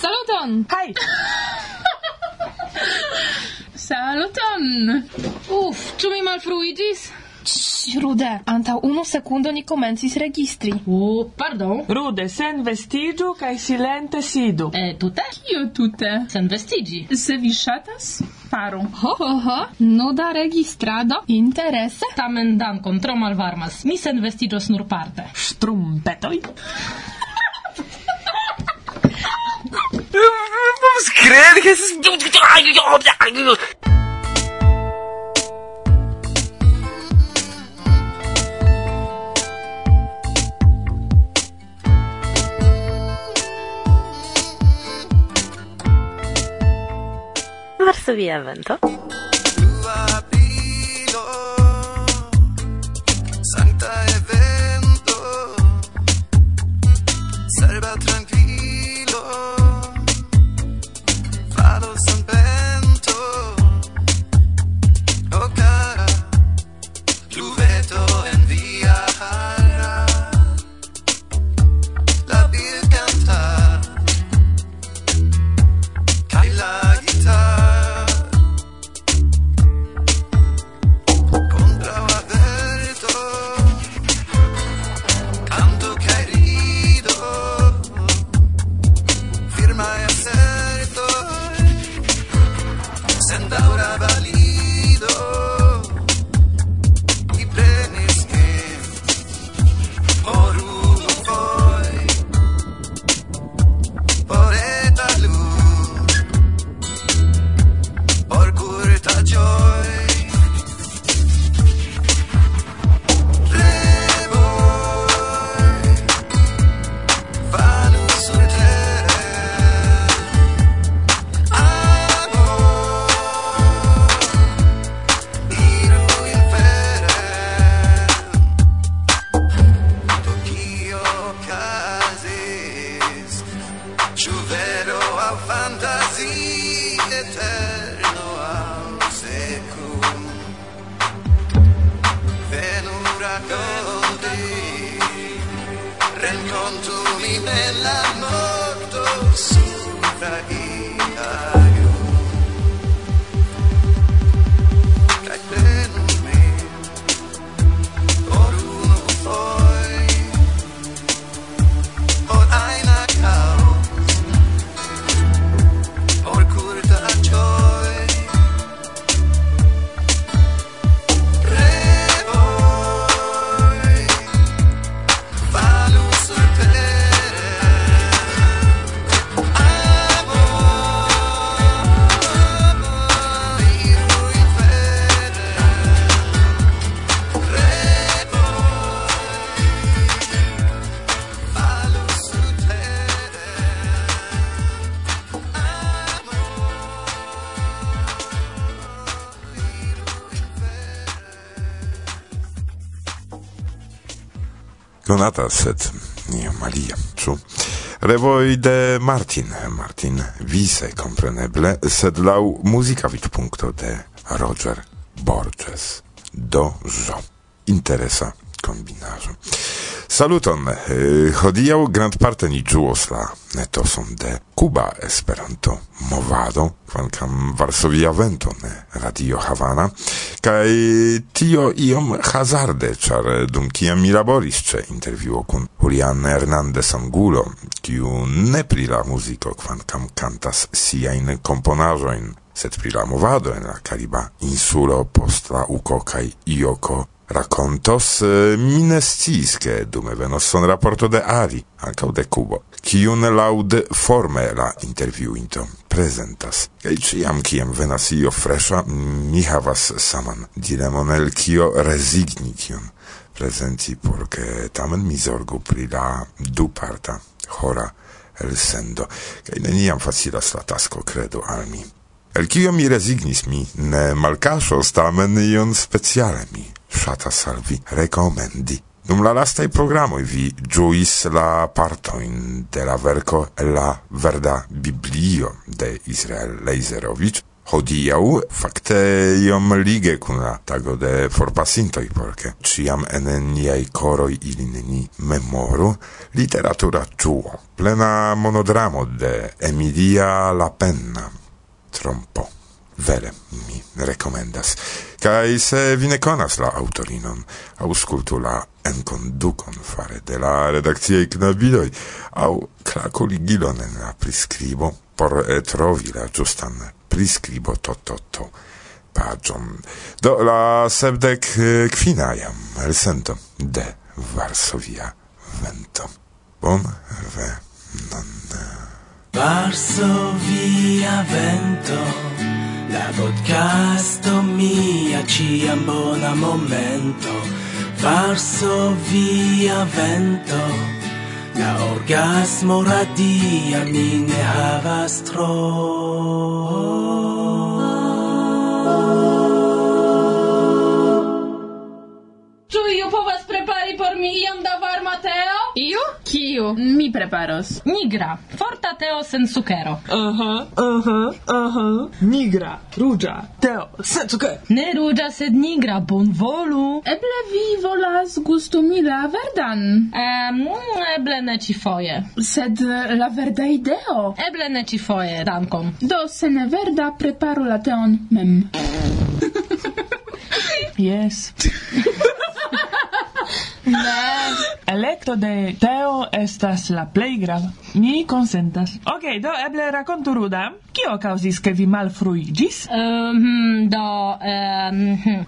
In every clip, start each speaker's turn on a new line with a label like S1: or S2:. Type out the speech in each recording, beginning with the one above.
S1: Saluton!
S2: Hai!
S1: Saluton! Uff, ĉu mi malfruiĝis? rude. anta unu sekundo ni komencis registri.
S3: Oh, pardon.
S2: Rude, sen vestigiu kai silente sidu.
S3: E, tute?
S1: Kio tute?
S3: Sen vestigi.
S1: Se vi ŝatas, faru. Ho, ho, ho. Nuda registrado. Interesse.
S3: Tamen dankon, tro malvarmas. Mi sen vestigios nur parte.
S2: Strumpetoi.
S4: Vamos crer que esses...
S5: Varsovia
S6: vento.
S7: Konata, sed nie Maria, ĉu? Revoj de Martin, Martin Vise, kompreneble, sed laŭ muzika vidpunkto de Roger Borges. Do. Interesa kombinaĵo. Saluton, eh, hodiau grand parte ni ĝuos la netoson de Kuba Esperanto movado, kvankam Varsovia vento ne radio Havana, kaj tio iom hazarde, ĉar dum kiam mi laboris ĉe intervjuo kun Julian Hernandez Angulo, kiu ne pri la muziko, kvankam kantas siajn komponaĵojn, sed pri la movado en la Kariba insulo post la uko kaj ioko racontos eh, minestis che dume venos son rapporto de Ali, ancau de Cubo, ciun laud forme la interviuinto presentas. Kaj ciam ciam venas io fresha, mi havas saman dilemon el cio resigni cion presenti, porque tamen mi zorgu pri la du parta hora el sendo, kaj neniam facilas la tasco credo al mi. El kio mi resignis mi, ne malcasos tamen ion speciale mi shatas al vi recomendi. Dum la lastai programoj vi giuis la partoin de la verco La Verda Biblio de Israel Leiserovic, hodiau fakte iom lige kun la tago de forpasintoi, porke ciam en niai coroi ilineni memoru. Literatura tuo, plena monodramo de Emilia Lapenna trompo. Vere, mi recomendas. Kai se vi ne konas la autorinon, auscultu la enkondukon fare de la redakcie knabidoi, au klaku ligilon en la prescribo, por trovi la giustan prescribo to to to pagion. Do la sebdek kvina jam elsento de Varsovia vento. Bon venon. Varso
S5: via vento, la podcasto mia ciam bona momento. Varso via vento, la orgasmo radia mi ne havas tro.
S3: Ĉu iu povas prepari por mi iom da varma teo?
S1: Iu? Kiu? Mi preparos.
S3: Nigra. Forte Brila teo sen sukero.
S2: Aha, aha, aha. Nigra, ruĝa teo sen sukero.
S3: Ne ruĝa, sed nigra, bonvolu.
S1: Eble vi volas gustumi la verdan.
S3: Ehm, eble ne ĉifoje.
S1: Sed eh, la verda ideo.
S3: Eble ne ĉifoje, dankon.
S1: Do se ne verda preparu la teon mem.
S2: yes. Ne. Electo de Teo estas la plej grava. Mi konsentas. Ok, do eble rakontu Ruda. Kio kaŭzis ke vi malfruiĝis?
S3: Um, do um,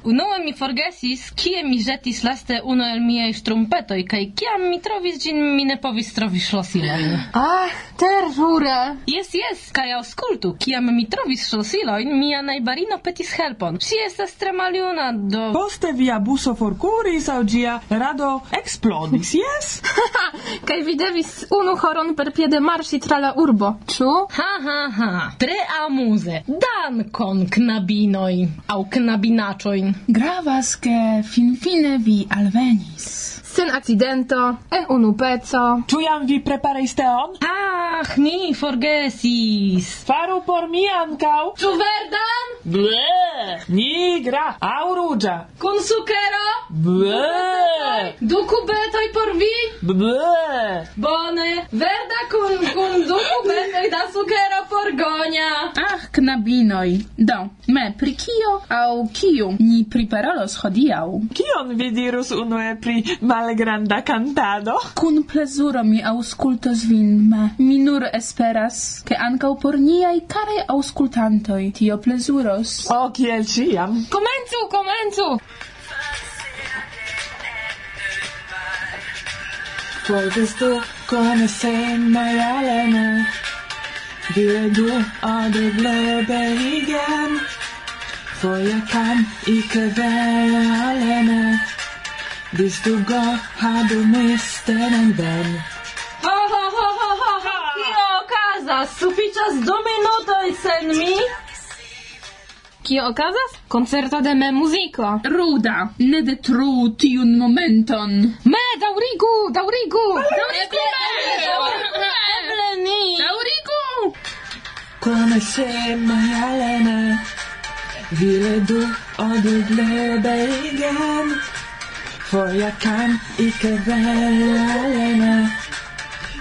S3: unue mi forgesis kie mi ĵetis laste unu el miaj ŝtrumpetoj kaj kiam mi trovis ĝin mi ne povis trovi ŝlosilojn.
S1: Ah, terura.
S3: Jes, jes, kaj aŭskultu, kiam mi trovis ŝlosilojn, mia najbarino petis helpon. Ŝi estas tre maljuna, do
S2: Poste via buso forkuris aŭ ĝia rado explodis, eksplodis, jes?
S1: Kaj vi devis unu horon per piede marŝi tra la urbo, ĉu?
S3: Ha, ha, ha. Tre amuze. Dankon, knabinoj aŭ knabinaĉojn.
S1: Gravas, ke finfine vi alvenis sen accidento, en unu pezzo.
S2: Ĉu jam vi preparis teon?
S3: Ah, mi forgesis.
S2: Faru por mi ankaŭ.
S3: Ĉu verdan?
S2: Ble! Nigra aŭ ruĝa.
S3: Kun sukero?
S2: Ble!
S3: Du kubetoj por vi?
S2: Ble!
S3: Bone, verda kun kun du kubetoj da sukero por gonia.
S1: Ah, knabinoj. Do, Me, pri kio au kio ni priparolos hodiau?
S2: Kion vi dirus unue pri malgranda cantado?
S1: Kun plezuro mi auscultos vin, me. Mi nur esperas, ke ancau por niai care auscultantoi tio plezuros.
S2: O, oh, kiel ciam.
S3: Comencu, comencu!
S2: For tú door, gonna. Vill du igen? For jag kan icke vara alene Hvis du går har du mister en vän
S3: Ho, ho, ho, ho, ho, ho! Kio okazas? Sufiĉas du minutoj sen mi?
S1: Kio okazas? Koncerto de me muziko. Ruda, ne detru tiun momenton. Me, daŭrigu, daŭrigu! Daŭrigu!
S3: Eble ni!
S1: Daŭrigu!
S2: Conocerme, Elena. Ville du och du blev igen. För jag kan icke välja Elena.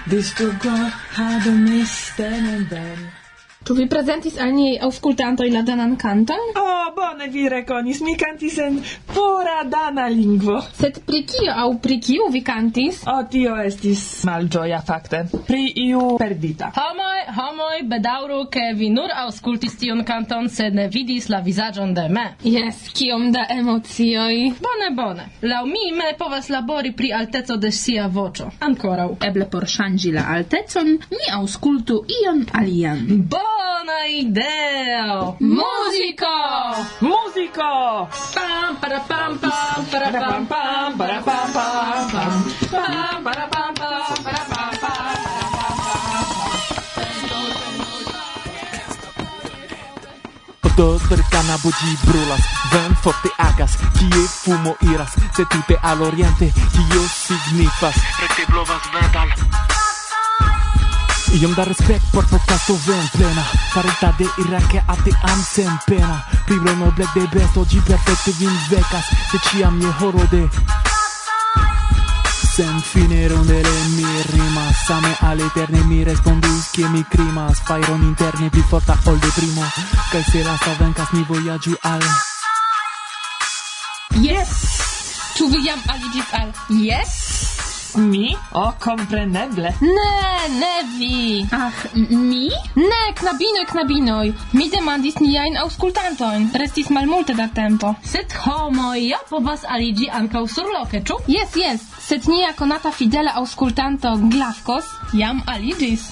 S2: Visst du går har du mist en vän.
S1: Ĉu vi prezentis al ni aŭskultantoj la danan kanton?
S2: Oh, bone vi rekonis, mi kantis en pura dana lingvo.
S1: Sed pri kio aŭ pri kiu vi kantis?
S2: O, oh, tio estis malĝoja fakte. Pri iu perdita.
S3: Homoj, homoj, bedaŭru, ke vi nur aŭskultis tion kanton, sed ne vidis la vizaĝon de me.
S1: Jes, kiom da emocioj.
S3: Bone, bone. Laŭ mi me povas labori pri alteco de sia voĉo. Ankoraŭ.
S1: Eble por ŝanĝi la altecon, ni aŭskultu ion alian.
S3: Bona ideo!
S1: Musico!
S2: Musico!
S3: Pam para pam pam para pam
S2: pam para pam pam pam
S3: pam para pam pam para pam pam
S8: Dos bercana budzi brulas, ven forte agas, kie fumo iras, se tute al oriente, kio signifas, rete blovas vedal, Iom da respect por podcasto ven plena. Farita de irrache ateam sen pena. Privremă black de best, oggi perfect vin vecas. Se ciam je horo de Sen fine rondele mi rimas Same al eterne mi respondus che mi crimas. Fairon interne pli forta ol de primo. Kaj se la vencas mi voyagiu al
S1: Yes! Ĉu vi jam aliĝis al Yes?
S2: mi? O, oh, kompreneble.
S3: Ne, ne vi.
S1: Ach, mi?
S3: Ne, knabinoj, knabinoj. Mi demandis niajn aŭskultantojn. Restis malmulte da tempo.
S1: Sed homoj ja povas aliĝi ankaŭ surloke, ĉu?
S3: Jes, jes. Sed nia konata fidela aŭskultanto Glavkos jam aliĝis.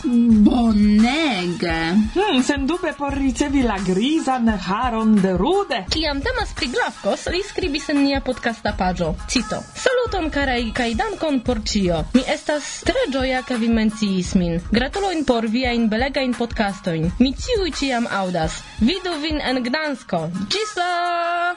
S1: Bonege.
S2: Hmm, sendube por ricevi la grizan haron de rude.
S3: Kiam temas pri Glavkos, li skribis en nia podcasta paĝo. Cito. Saluton karaj kaj dankon por ĉio. Mi estas tre ĝoja ke vi menciis min. Gratulojn por viajn belegajn podcastojn. Mi ĉiuj ĉiam aŭdas. Vidu vin en Gdansko. Ĝis la!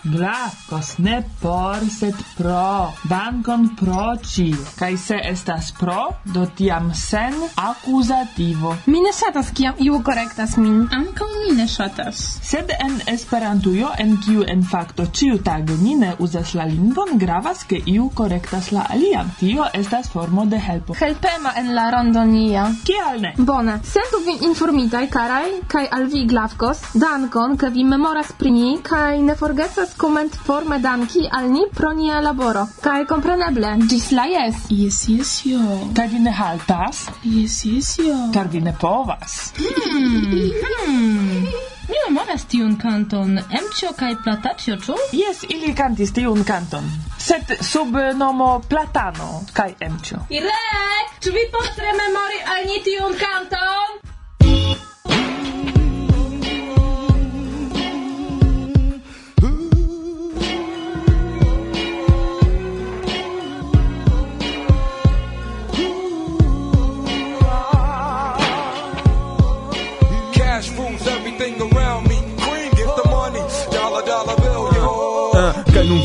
S2: Glaskas ne por, sed pro. Dankon pro ĉio. Kaj se estas pro, do tiam sen akuzativo.
S3: Mi ne ŝatas kiam iu korektas min.
S1: Ankaŭ mi ne ŝatas.
S2: Sed en Esperantujo, en kiu en fakto ĉiu tage ni ne uzas la lingvon, gravas ke iu korektas la alian. Tio estas estas formo de helpo.
S3: Helpema en la rondonia.
S2: Kial ne?
S3: Bone. Sentu vin informitaj, karaj, kaj al vi glavkos. Dankon, ke vi memoras pri ni, kaj ne forgesas koment forme danki al ni pro nia laboro. Kaj kompreneble, ĝis la jes.
S1: Jes, jes, jo.
S2: Kaj vi ne haltas?
S1: Jes, jes, jo.
S2: Kaj vi ne povas? Hmm. hmm.
S3: Mi memoras tiun kanton Emcio kaj Plataĉo, ĉu?
S2: Jes, ili kantis tiun kanton, sed sub nomo Platano kaj Emcio.
S3: Irek, ĉu vi povas rememori al ni tiun kanton?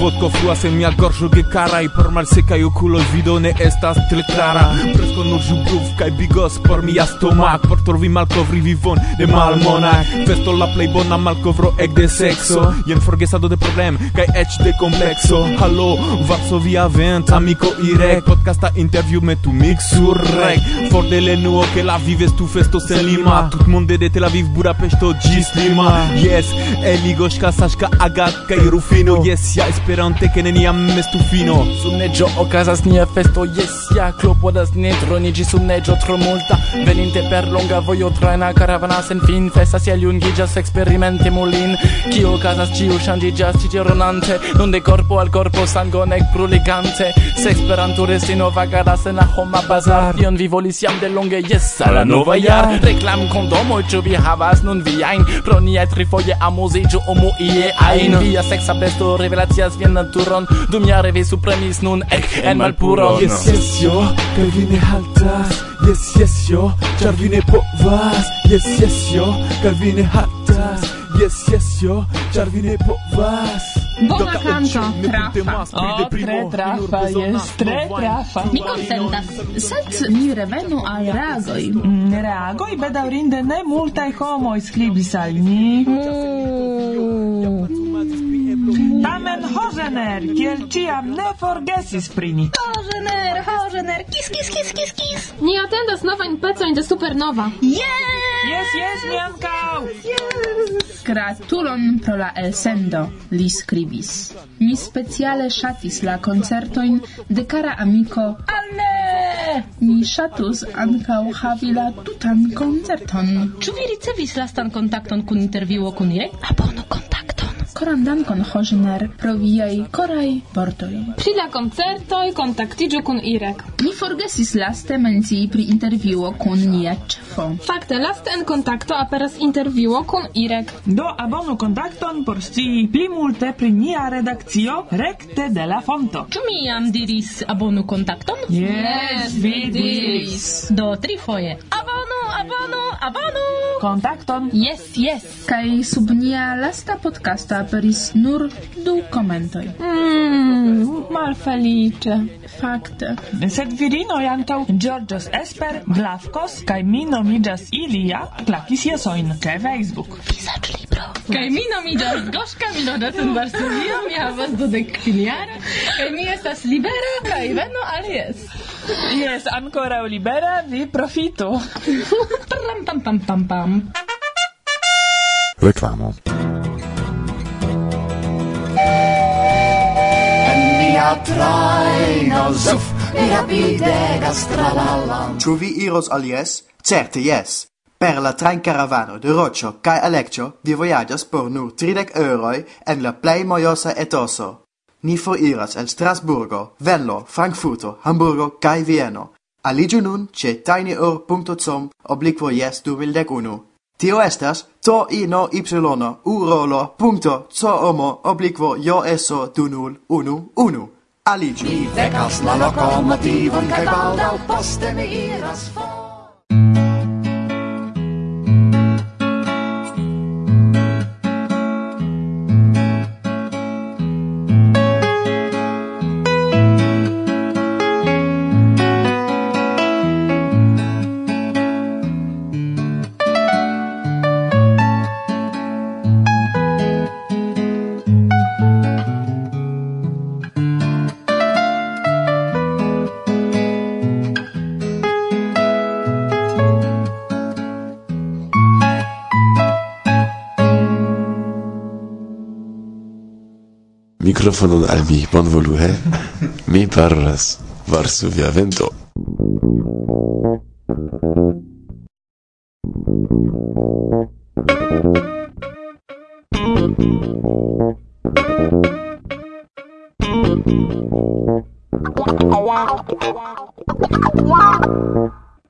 S8: vodko fluas en mia gorĝo gekaraj por malsekaj okuloj vido ne estas tre klara. Presko nur ĵubruf kaj bigos por mia stomak por trovi malkovri vivon de malmonaj festo la plej bona malkovro ekde sekso jen forgesado de problem kaj eĉ de komplekso. Halo Varsovia vent amiko irek podcasta interview me tu mix sur rek. For de lenuo ke la vives tu festo sen Lima. tutmonde de Tel Aviv Budapeŝto ĝis Lima. Jes eligoska kasashka agat kaj rufino. Oh. Jes ja Esperante ke neniam estu fino.
S9: Sun neĝo okazas nia festo jes ja klopodas ne troniĝi sun neĝo tro multa. Veninte per longa vojo trajna karavana sen fin festas tiel jungiĝas eksperimente mulin. Kio okazas ĉiu ŝanĝiĝas ĉi ronante nun de korpo al korpo sangon pruligante se esperanturistino vagadas en la homa bazar. Tion vi volis jam de longe jes al la nova jar reklam kondomoj ĉu vi havas nun viajn pro niaj trifoje amuziĝu omu ie ajn via seksa besto revelacias vian naturon Dum jare vi supremis nun ek en malpuron
S8: Yes, yes, yo, kaj vi ne haltas Yes, yes, yo, ĉar vi ne povas Yes, yes, yo, kaj vi ne haltas Yes, yes, yo, ĉar vi ne povas
S1: Bona kanto, trafa.
S2: O, oh, tre trafa jest, tre trafa.
S1: Mi konsentas, sed mi revenu mm, al reagoj.
S2: Mm, reagoj bedaŭrinde ne multaj homoj skribis al ni. Mm. Zamenhosener, kiel ciam ne forgesis pri ni.
S3: Hosener, kis, kis, kis, kis, kis.
S10: Ni atendas novajn pecojn de Supernova.
S2: Yes! Yes, yes, mi ankaŭ. Yes!
S1: Gratulon pro la elsendo, li skribis. Mi speciale ŝatis la koncertojn de kara amiko
S3: Alne!
S1: Mi ŝatus ankaŭ havi la tutan koncerton.
S3: Ĉu vi ricevis lastan kontakton kun intervjuo kun Irek? Abono
S1: Koran dankon Hożner pro viaj koraj vortoj.
S10: Pri la koncertoj kontaktiĝu kun Irek.
S1: Mi forgesis laste mencii pri intervjuo kun nia ĉefo.
S10: Fakte laste en kontakto aperas intervjuo kun Irek.
S2: Do abonu kontakton por scii pli multe pri nia redakcio rekte de la fonto.
S3: Ĉu mi jam diris abonu kontakton?
S2: Yes, yes vi diris.
S3: Do trifoje. Abonu
S11: abonu, abonu!
S2: Kontakton,
S3: yes, yes! Kaj sub nia lasta podcasta aperis nur du komentoj.
S10: Mmm, malfeliĉe,
S3: fakte.
S2: Sed virino jantau Georgios Esper, Glavkos kaj mi nomiĝas Ilia, klakis jesoin, ke Facebook.
S11: Pisacz libro.
S3: Kaj mi nomiĝas Goszka, mi loĝas en Varsovio, mi havas dudek kviliara, kaj mi estas libera kaj veno alies.
S2: Yes, ancora libera, vi profito.
S3: Tram tam tam tam pam.
S12: Reklamo.
S13: Mia traino zuf, mi rapidegas tra la la.
S14: Ĉu vi iros al jes? Certe jes. Per la train caravano de Rocio cae Electio vi voyagas por nur 30 euroi en la plei mojosa etoso. Ni foriras el Strasburgo, Venlo, Frankfurto, Hamburgo kai Vieno. Aligiu nun ce tinyur.com obliquo yes 2011. Tio estas to ino ypsilono urolo punto co omo obliquo jo eso du nul unu unu. Aligiu.
S13: Mi vekas la lokomotivon kaj baldau poste mi iras for.
S15: mikrofonon al mi, bonvolu, he? Mi parlas, Varsovia vento.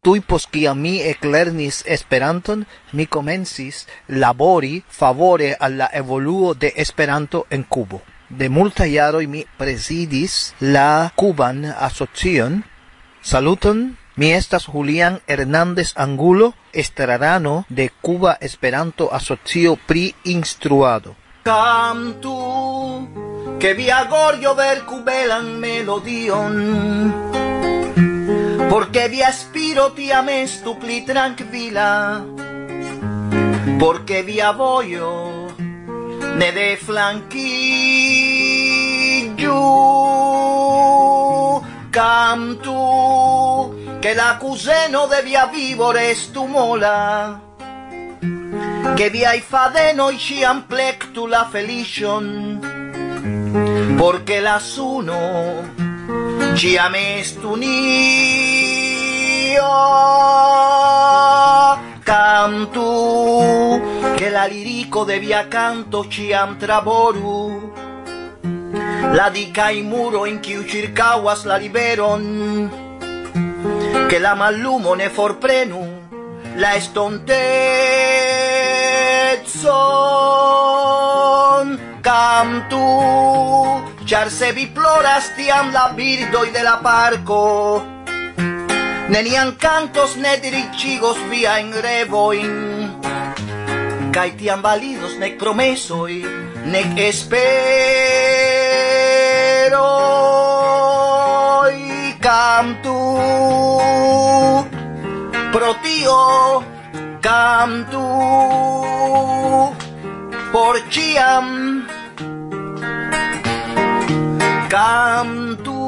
S16: Tui post kia mi eclernis Esperanton, mi comencis labori favore alla evoluo de Esperanto en Cubo. De multa jaroj mi presidis la Cuban Asocion. Saluton, mi estas Julián Hernández Angulo, estrarano de Cuba Esperanto Asocio pri instruado.
S13: Cantu, que vi agorio ver cubelan melodion, porque vi aspiro tiam estu pli tranquila, porque vi avoyo ne flanquillo, flanchi giù. Cam tu che l'acuseno devia vivere stumola che vi hai fa de noi ci amplectu la felicion perché la suno ci amestunio cantu che la lirico de via canto ciam traboru. La dicai muro in ciu circauas la liberon che la mallumo ne forprenu la estontezzon cantu char se vi ploras tiam la birdoi de la parco nenian cantos ne diricigos via in revoin. kaitian balidos nek promesoi, nek esperoi kantu pro tio kantu por ĉiam kantu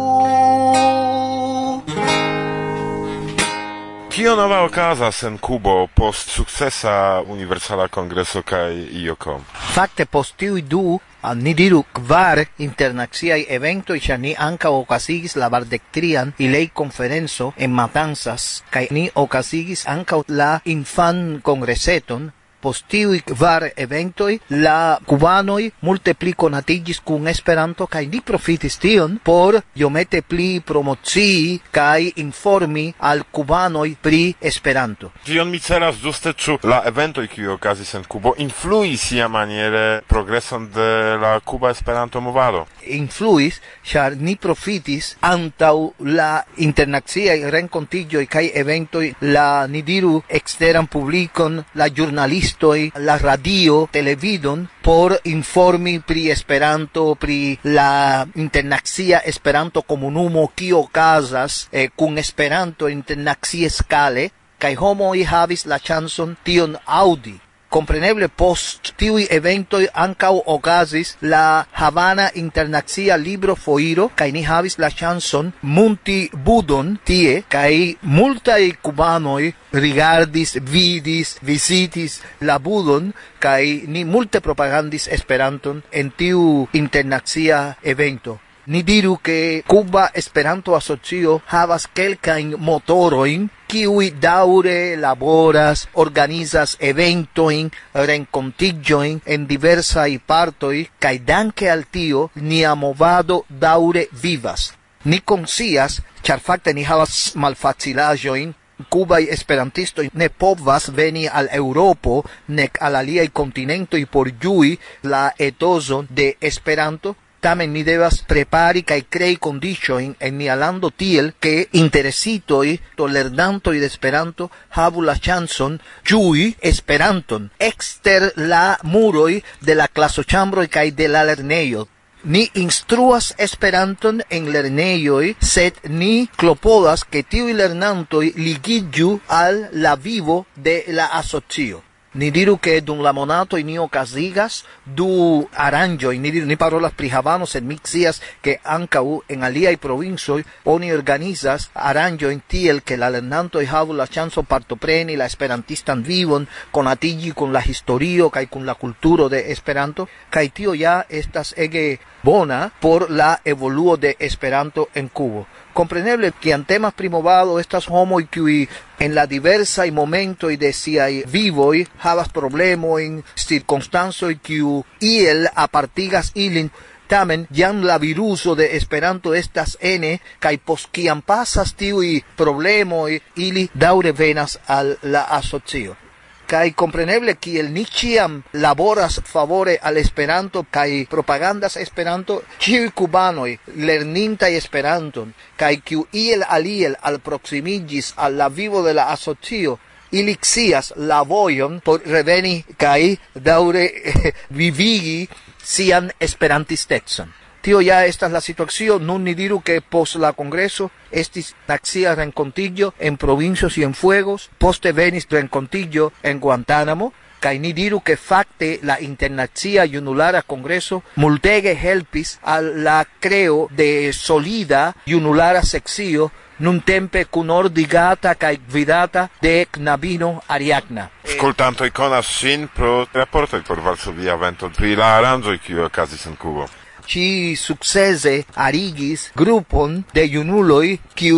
S12: Kio nova okazas en Kubo post sukcesa Universala Kongreso kaj IOCOM?
S16: Fakte post tiuj du Al ni diru kvar internaciaj eventoj, ĉar ni ankaŭ okazigis la bardektrian ilei konferenco en Matanzas, kaj ni okazigis ankaŭ la infan congreseton
S13: Post tiui kvar eventoj la kubanoj multe pli konatiĝis kun Esperanto kaj ni profitis tion por iomete pli promocii kaj informi al kubanoj pri Esperanto.
S7: Tion mi celas ĝuste ĉu la eventoj kiuj okazis en Kubo influis siamaniere progreson de la Kuba Esperanto movado?
S13: Influis, ĉar ni profitis antaŭ la internaciaj renkontiĝoj kaj eventoj la ni diru eksteran publikon, la ĵurnalistoj esperantistoi la radio, televidon por informi pri Esperanto, pri la internacia Esperanto comunumo, kio casas, eh, kun Esperanto internaxia scale, kai homo i havis la chanson tion audi Compreneble post tiui eventoi ancau ocasis la Havana Internaxia Libro Foiro, cae ni havis la chanson Munti Budon tie, cae multae cubanoi rigardis, vidis, visitis la Budon, cae ni multe propagandis Esperanton en tiu internaxia evento. Ni diru che Cuba Esperanto Asocio havas kelkajn motoroin kiui daure laboras, organizas eventoin, rencontigioin en diversai partoi, kai danke al tio nia movado daure vivas. Ni consias char facte ni havas malfacilajoin, Cubai esperantisto ne povas veni al Europo nec al aliai continentoi por giui la etoso de Esperanto, Tamen ni devas prepari kaj krei kondiĉojn en nia lando tiel, ke interesitoj, lernantoj de Esperanto havu la ŝancon ĝui Esperanton ekster la muroj de la klasoĉambroj kaj de la lernejo. Ni instruas Esperanton en lernejoj, sed ni klopodas ke tiuj lernantoj ligiĝu al la vivo de la asocio. Ni diru che dun la monato in io casigas du arrangio ni diru ni parolas pri havano sed mixias che anca u en aliai provincioi oni organizas arrangio in tiel che la lernanto i havu la chanso partopreni la esperantistan vivon con atigi con la historio kai con la culturo de esperanto kai tio ja estas ege bona por la evoluo de esperanto en cubo compreneble que en temas primovado estas homo y que en la diversa y momento y decía vivo y habas problema en circunstancia y que y el apartigas ilin tamen jam la viruso de esperanto estas n kai pos kiam pasas tiu y problema y ili daure venas al la asocio Kai compreneble kiel ni ciam laboras favore al Esperanto kai propagandas Esperanto ciu cubanoi lerninta Esperanton kai ki iel aliel al proximigis al la vivo de la asocio ilixias la vojon por reveni kai daure vivigi sian esperantistecon. Tio ya estas la situación, nun ni diru que pos la congreso estis taxia rencontillo en provincios y en fuegos, poste venis rencontillo en Guantánamo, kai ni diru que facte la internacia junulara congreso multege helpis al la creo de solida junulara sexio nun tempe cun ordigata kai gvidata de knabino Ariagna.
S7: Ascoltanto iconas sin pro rapporto por Varsovia vento pri la aranjo kiu okazis en Kubo
S13: ci succese arigis grupon de junuloi qui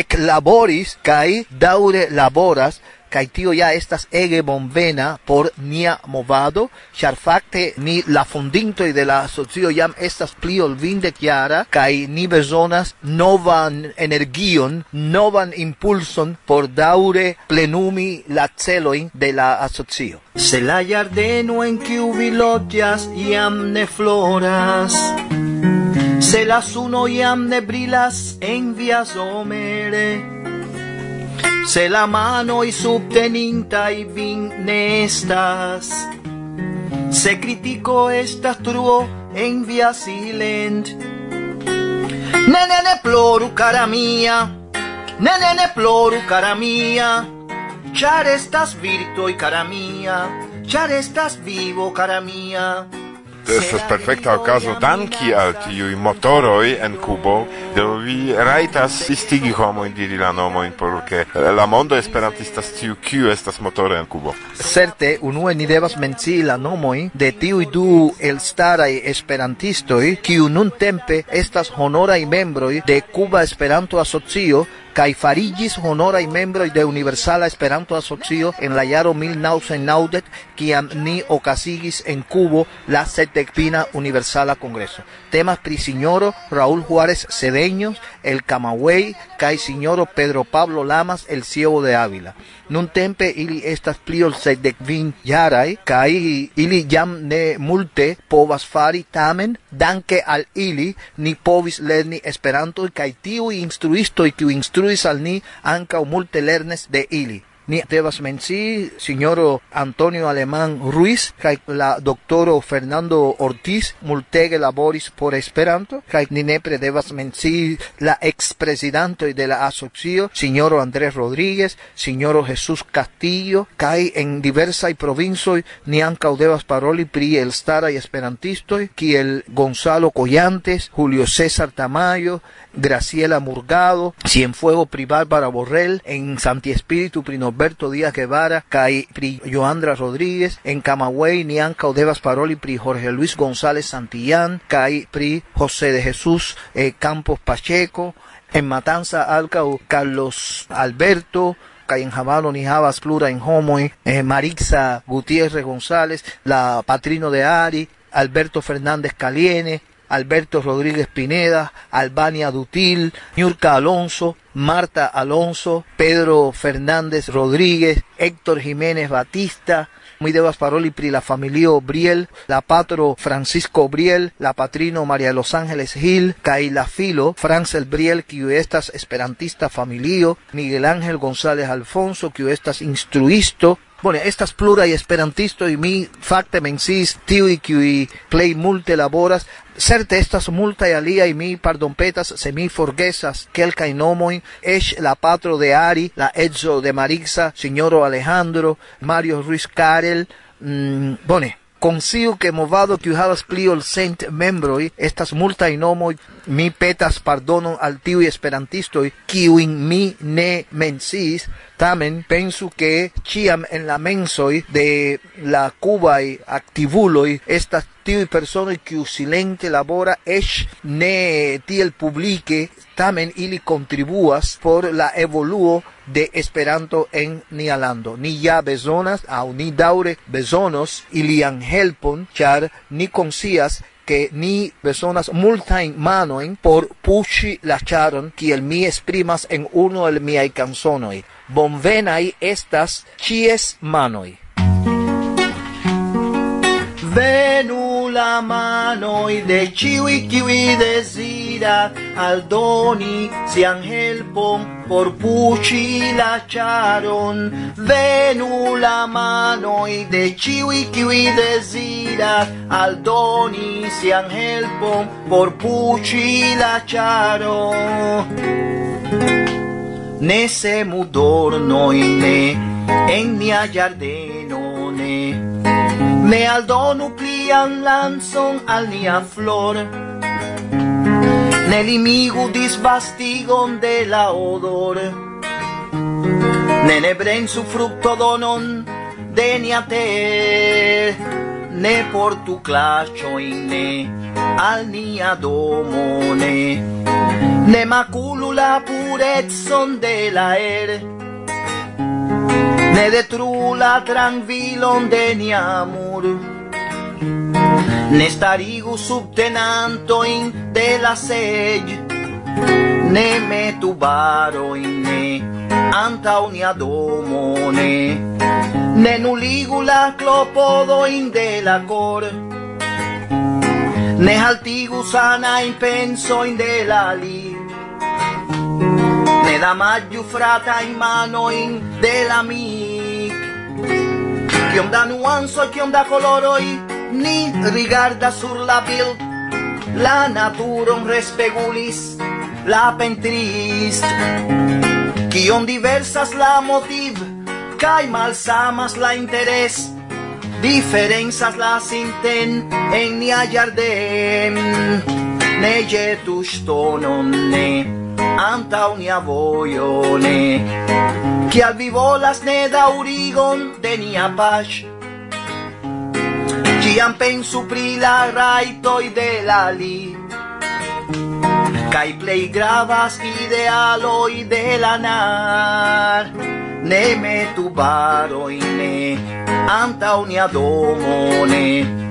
S13: ec laboris kai daure laboras kai tio ja estas ege bonvena por nia movado, char fakte ni la fondinto de la socio jam estas pli ol vinde chiara, kai ni bezonas novan energion, novan impulson por daure plenumi la celoin de la asocio.
S17: Se la jardeno en kiu vi loĝas jam ne floras, se la suno jam ne brilas en via somere, se la mano y vin nestas. Se critico estas truo en via silent. Ne, ne, ne ploru, cara mia, ne, ne, ne ploru, cara mia, char estas y cara mia, char estas vivo, cara mia
S7: estas perfekta okazo danki al tiuj motoroj en Kubo, do vi rajtas istigi homojn diri la nomojn por ke la mondo esperantista sciu kiu estas motoro en Kubo.
S13: Certe, unue ni devas mencii la nomojn de tiuj du elstaraj esperantistoj kiu nuntempe estas honoraj membroj de Kuba Esperanto Asocio kai farigis honora i membro de Universala Esperanto Asocio en la yaro 1990 kiam ni ocasigis en Cubo la setecpina Universala Congreso. Temas pri signoro Raúl Juárez Cedeños, el Camagüey, kai signoro Pedro Pablo Lamas, el ciego de Ávila. Nun tempe ili estas pli ol setdekvin yarai, kai ili jam ne multe povas fari tamen, danke al ili ni povis lerni Esperanto kaj tiu instruistoj kiu instruis al ni ankaŭ multe lernes de ili. Ni devas menci signoro Antonio Alemán Ruiz kaj la doctoro Fernando Ortiz multege laboris por Esperanto kaj ni nepre devas menci la expresidento de la asocio signoro Andrés Rodríguez, signoro Jesús Castillo kaj en diversaj provincoj ni ankaŭ devas paroli pri el staraj esperantistoj kiel Gonzalo Collantes, Julio César Tamayo, Graciela Murgado, Cienfuego pri Bárbara Borrell, en Santi Espíritu pri Norberto Díaz Guevara, kai pri Joandra Rodríguez, en Camagüey ni anca Odevas Paroli pri Jorge Luis González Santillán, kai pri José de Jesús eh, Campos Pacheco, en Matanza Alcao Carlos Alberto, en Jabalo ni Javas Plura en Homoy, eh, Marixa Gutiérrez González, la patrino de Ari, Alberto Fernández Caliene, Alberto Rodríguez Pineda, Albania Dutil, Ñurka Alonso, Marta Alonso, Pedro Fernández Rodríguez, Héctor Jiménez Batista, muy devas paroli pri la familio Briel, la patro Francisco Briel, la patrino María los Ángeles Gil, kai la filo Francel Briel, estas esperantista familio, Miguel Ángel González Alfonso, estas instruisto, Bone, estas plural y esperantisto y mi fakte mensis tiuj kiuj plej multe laboras Certe estas multaj y mi pardonpetas se mi forgesas kelkaj nomojn, eĉ la patro de Ari, la edzo de Marixa, sinjoro Alejandro, Mario Ruiz Karel, mm, bone, consigo que movado que havas pli ol cent membroi estas multa y nomo mi petas pardono al tiu y esperantisto kiu mi ne mensis tamen pensu que ciam en la mensoi de la cuba y activuloi estas tiu persona kiu silente labora es ne tiel publique tamen ili contribuas por la evoluo de Esperanto en nia lando. Ni ja bezonas au ni daure bezonos ilian helpon, char ni consias que ni bezonas multain manoin por pushi la charon kiel mi esprimas en uno el miai canzonoi. Bonvenai estas chies manoi.
S17: Venu la manoi de ciui kiwi desira aldoni sian helpon por puci la charon. Venu la manoi de ciui kiwi desira aldoni sian helpon por puci la charon ne se mudornoi ne en mia giardeno ne ne aldonu plian lanzon al nia flor, ne limigu disvastigon de la odor, ne nebrensu fructodonon de nia ter, ne portu claccioin ne al nia domone, ne maculu la purezzon de la er, ne detru la tranquilon de ni amor. Ne starigu subtenantoin de la sed, ne metu baroin, ne anta nia domo, ne, ne nuligu la clopodoin de la cor, ne altigu sana in pensoin de la li, ne da maggiu frata in manoin de la mia, Kiom da nuanso, kiom da coloroi Ni rigarda sur la bild La naturon respegulis La pentrist Kiom diversas la motiv Kai malsamas la interes. Diferenzas la sinten En nia jardem. Ne jetus tonon ne anta unia voione. Che al vi volas ne daurigon de nia pax. Ciam pensu pri la raitoi de la li.
S13: Kai plei gravas idealoi de la nar. Ne metu baroi ne anta unia domone.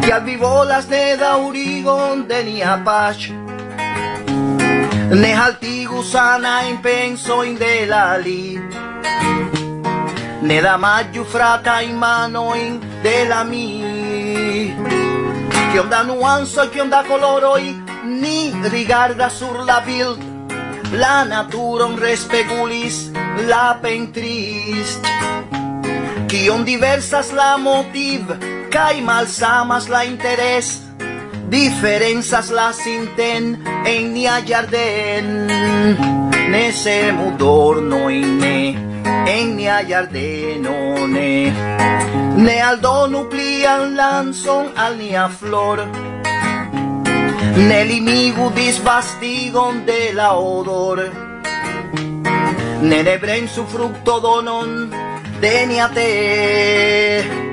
S13: Che al vi volas ne daurigon de nia pax ne haltigu guzana in de la li. Ne da maggiu frata in mano in de la mi. Kiom da che kiom da coloroi ni rigarda sur la bild la naturon respegulis la pentrist che on diversas la motiv kai malsamas la interes. Diferenzas las sinten en nia jardin Ne se dorno in ne en nia jardeno ne Ne aldonu plian lanzon al nia flor. Ne limigu disvastigon de la odor. Ne ne su fructo donon de nia te.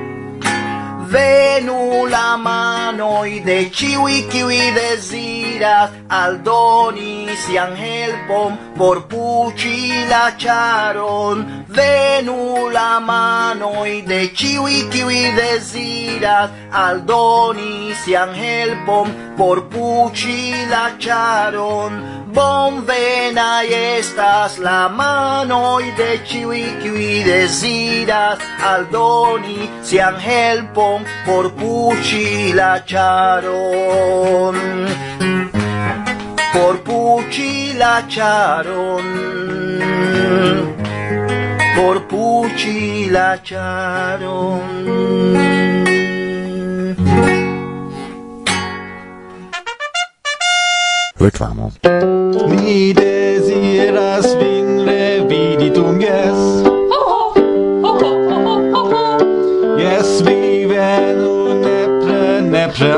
S13: Venu la manoi de ciui kiwi desiras aldoni sian helpom por puci la charon. Venu la manoi de ciui kiwi desiras aldoni sian helpom por puci la charon. Bonvenai estas la manoi de ciui qui desiras aldoni sian helpon por puci la charon. Por puci la charon. Por puci la charon.
S7: reklamo.
S18: Mi desiras vin revidi tunges Yes, vi venu nepre, nepre